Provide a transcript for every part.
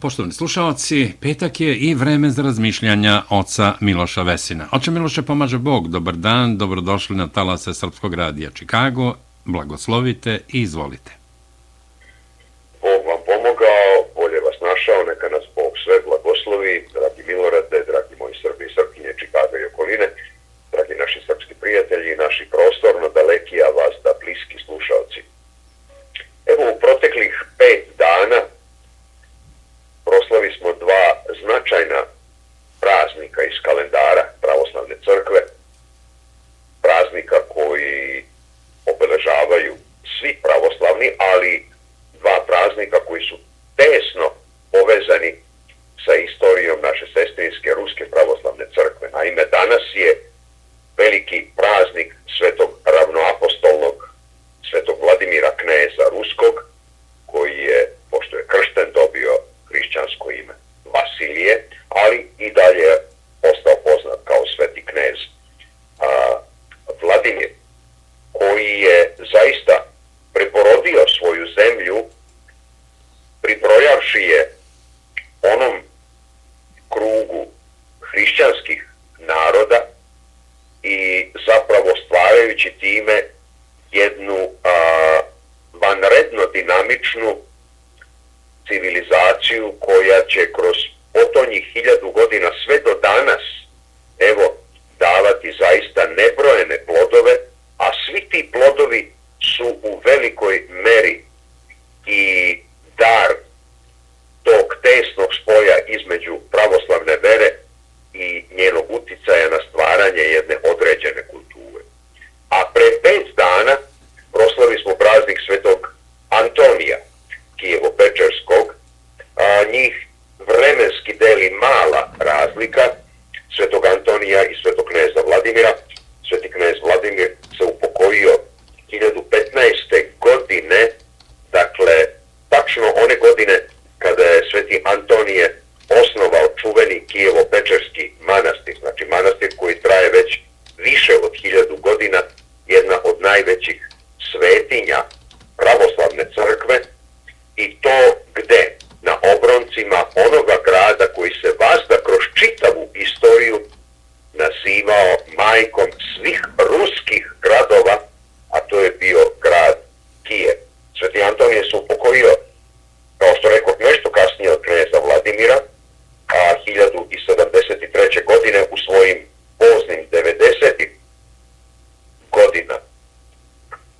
Poštovani slušalci, petak je i vreme za razmišljanja oca Miloša Vesina. Oče Miloše pomaže Bog, dobar dan, dobrodošli na talase Srpskog radija Čikago, blagoslovite i izvolite. Bog vam pomogao, bolje vas našao, neka nas Bog sve blagoslovi, dragi Milorade, dragi moji Srbi i Srpkinje Čikaga i okoline, dragi naši srpski prijatelji, naši prostorno daleki, a vas da bliski slušalci. Evo u proteklih pet dana proslavi smo dva značajna praznika iz kalendara pravoslavne crkve, praznika koji obeležavaju svi pravoslavni, ali dva praznika koji su tesno povezani sa istorijom naše sestrinske ruske pravoslavne crkve. Naime, danas je veliki praznik svetog ravnoapostolnog svetog Vladimira Kneza Ruskog, ime, Vasilije, ali i dalje ostao poznat kao sveti knez. A, Vladimir, koji je zaista preporodio svoju zemlju, priprojavši je onom krugu hrišćanskih naroda i zapravo stvarajući time jednu a, vanredno dinamičnu civilizaciju koja će kroz potonjih hiljadu godina sve do danas evo davati zaista nebrojene plodove, a svi ti plodovi su u velikoj meri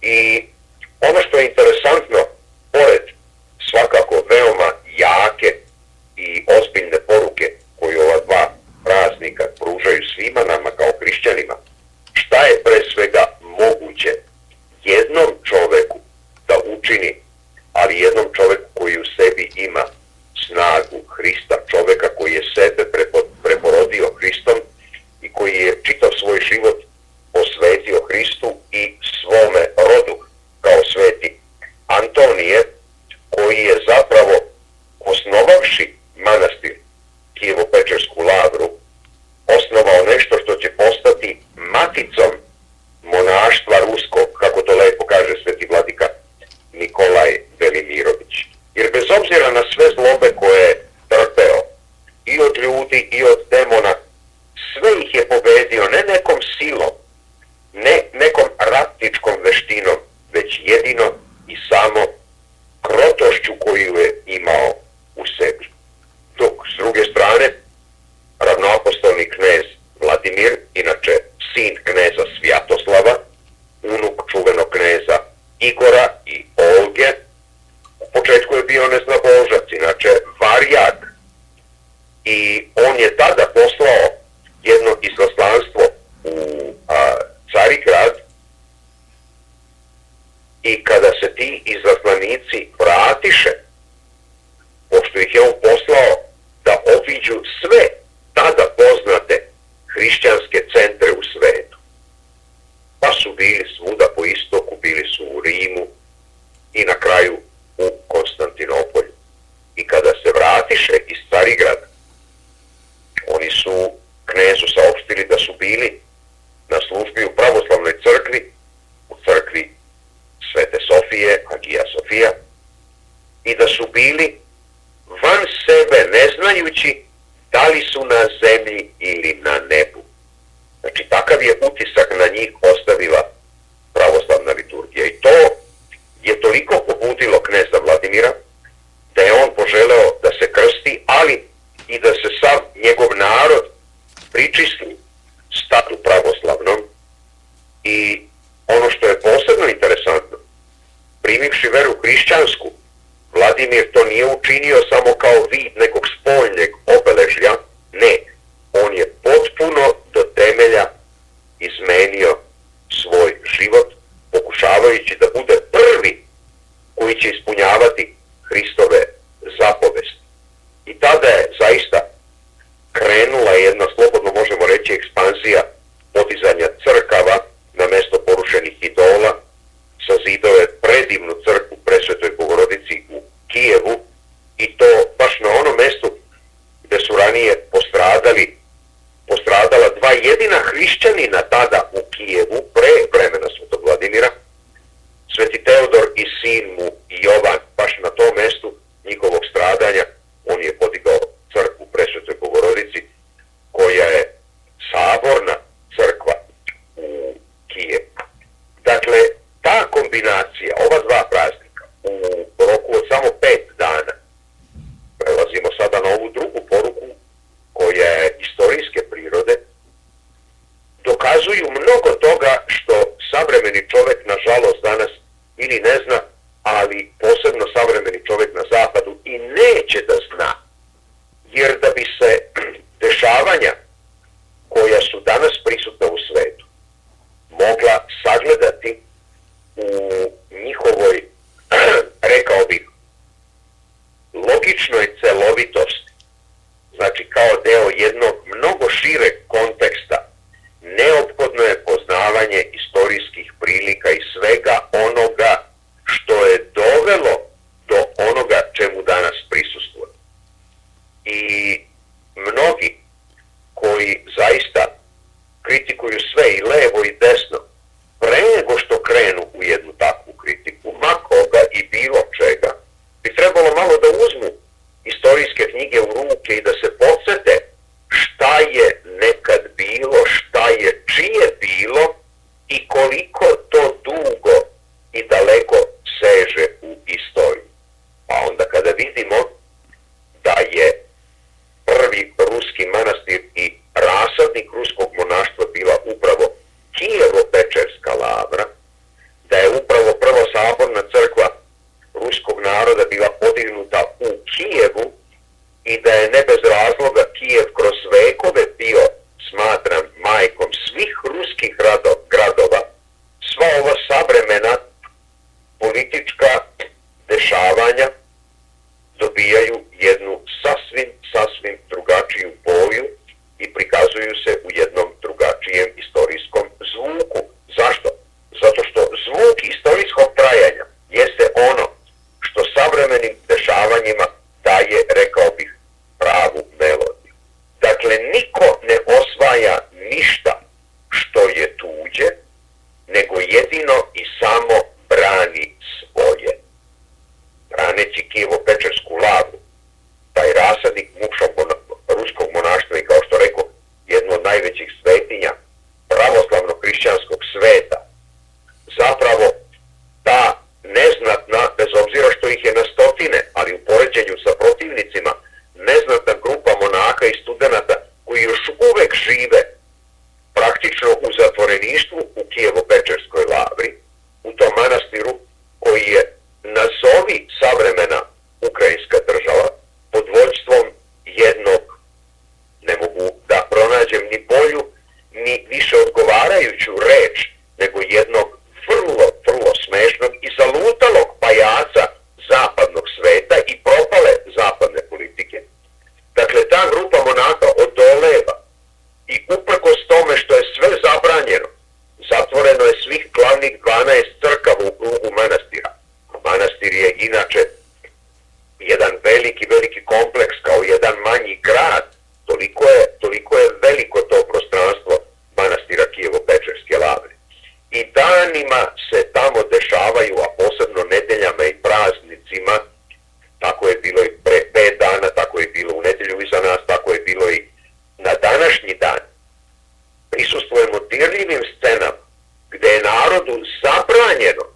Y maybe. irnos poco obični čovjek, nažalost, danas ili ne podignuta u Kijevu i da je ne bez razloga compañero.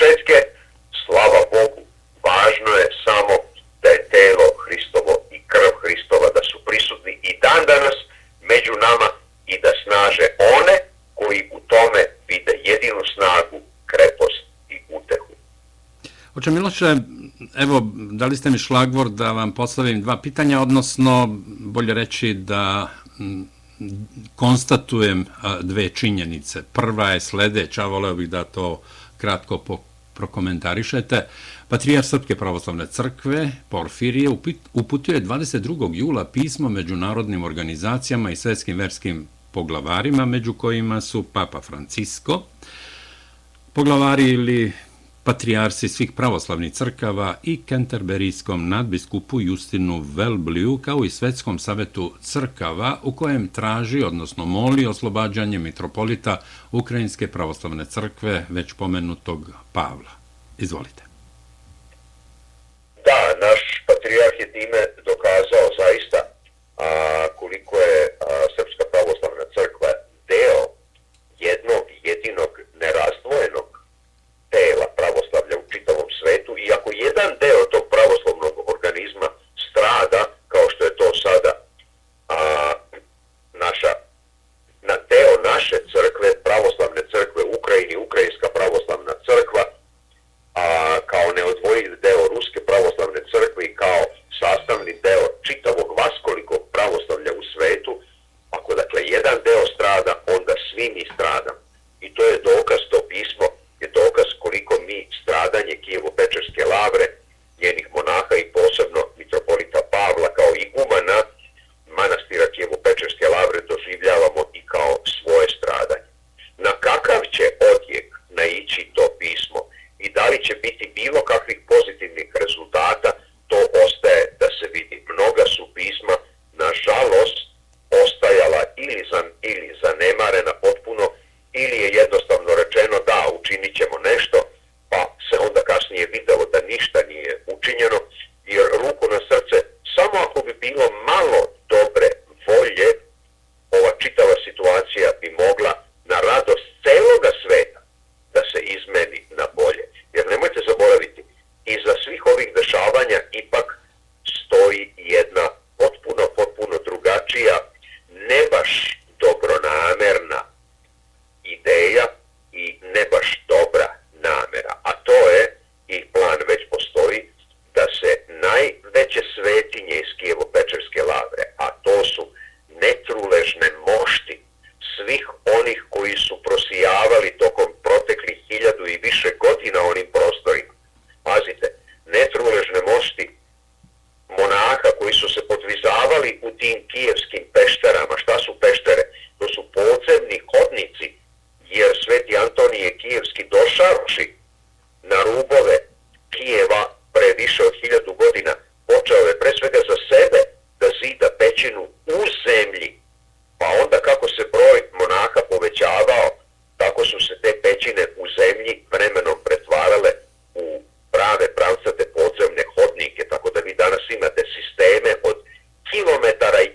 završetke, slava Bogu, važno je samo da je telo Hristovo i krv Hristova da su prisutni i dan danas među nama i da snaže one koji u tome vide jedinu snagu, krepost i utehu. Oče Miloše, evo, dali ste mi šlagvor da vam postavim dva pitanja, odnosno, bolje reći da konstatujem dve činjenice. Prva je sledeća, voleo bih da to kratko prokomentarišete. Patrijar Srpske pravoslavne crkve, Porfirije, uputio je 22. jula pismo međunarodnim organizacijama i svetskim verskim poglavarima, među kojima su Papa Francisco, poglavari ili patrijarsi svih pravoslavnih crkava i kenterberijskom nadbiskupu Justinu Velbliju kao i Svetskom savetu crkava u kojem traži, odnosno moli oslobađanje mitropolita Ukrajinske pravoslavne crkve već pomenutog Pavla. Izvolite. Da, naš patrijarh je time dokazao zaista a, koliko je a,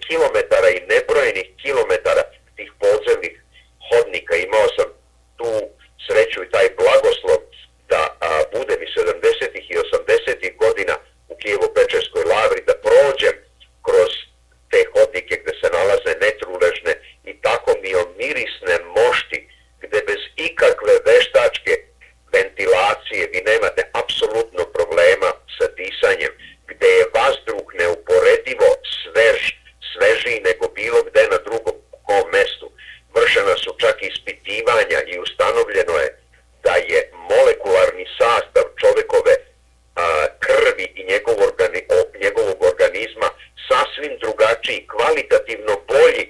quisimos meter ahí drugačiji, kvalitativno bolji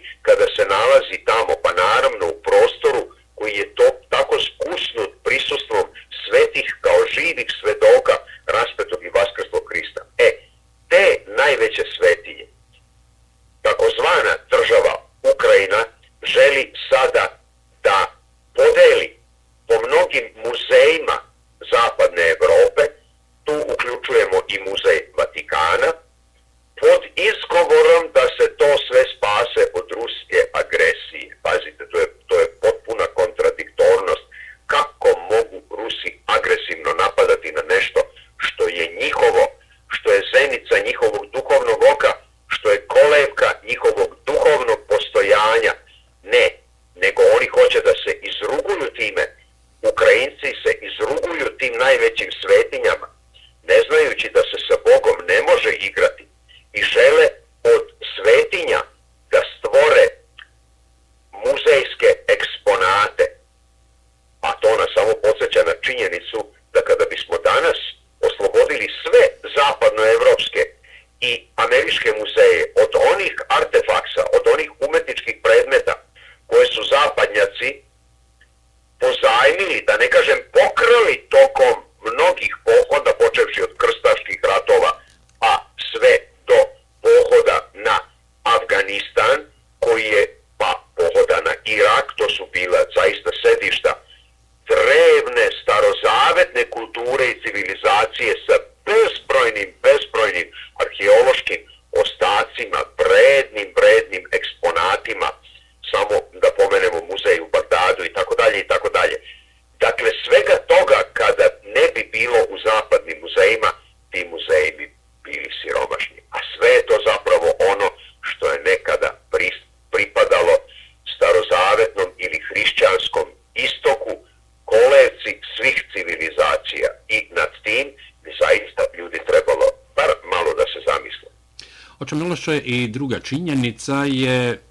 Oče ono Miloše, i druga činjenica je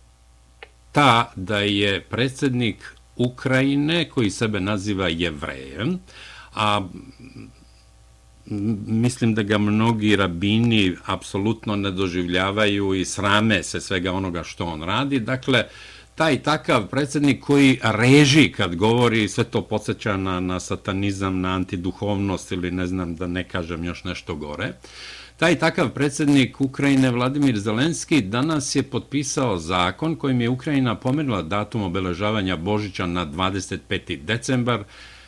ta da je predsjednik Ukrajine, koji sebe naziva jevrejem, a mislim da ga mnogi rabini apsolutno ne doživljavaju i srame se svega onoga što on radi. Dakle, taj takav predsjednik koji reži kad govori, sve to podsjeća na, na satanizam, na antiduhovnost ili ne znam da ne kažem još nešto gore. Taj takav predsjednik Ukrajine Vladimir Zelenski danas je potpisao zakon kojim je Ukrajina pomerila datum obeležavanja Božića na 25. decembar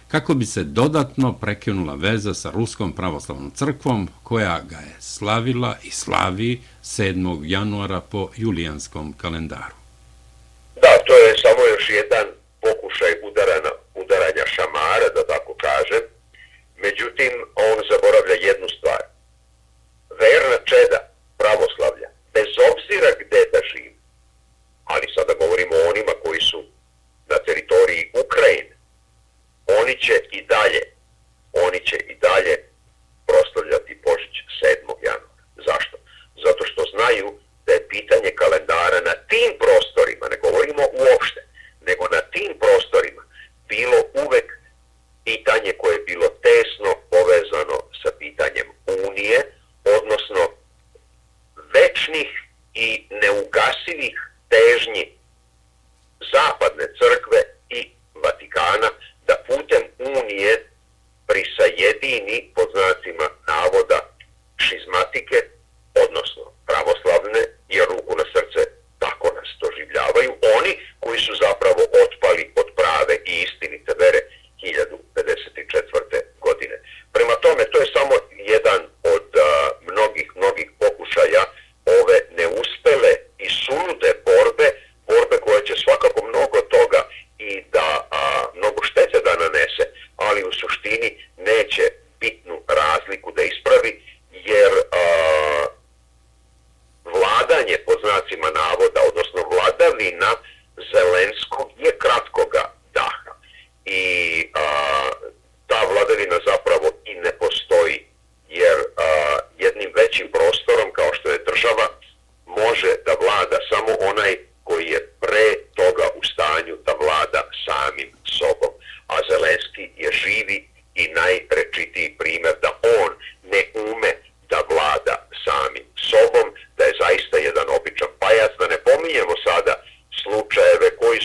kako bi se dodatno prekinula veza sa Ruskom pravoslavnom crkvom koja ga je slavila i slavi 7. januara po julijanskom kalendaru. Da, to je samo još jedan pokušaj udarana, udaranja šamara, da tako kažem. Međutim, on zaboravlja jednu stvar. Verna čeda pravoslavlja, bez obzira gde da živi, ali sada govorimo o onima koji su na teritoriji Ukrajine, oni će i dalje, oni će i dalje proslavljati Božić 7. januara. Zašto? Zato što znaju da je pitanje kalendara na tim prostorima, ne govorimo uopšte, nego na tim prostorima,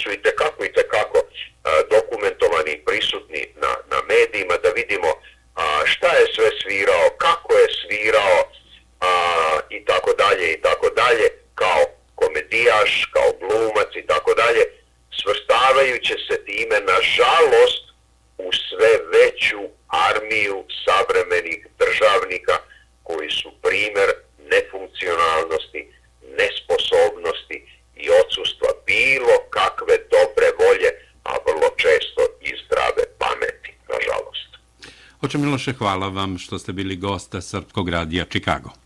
issue with the. Miloše, hvala vam što ste bili gosta Srpkog radija Čikago.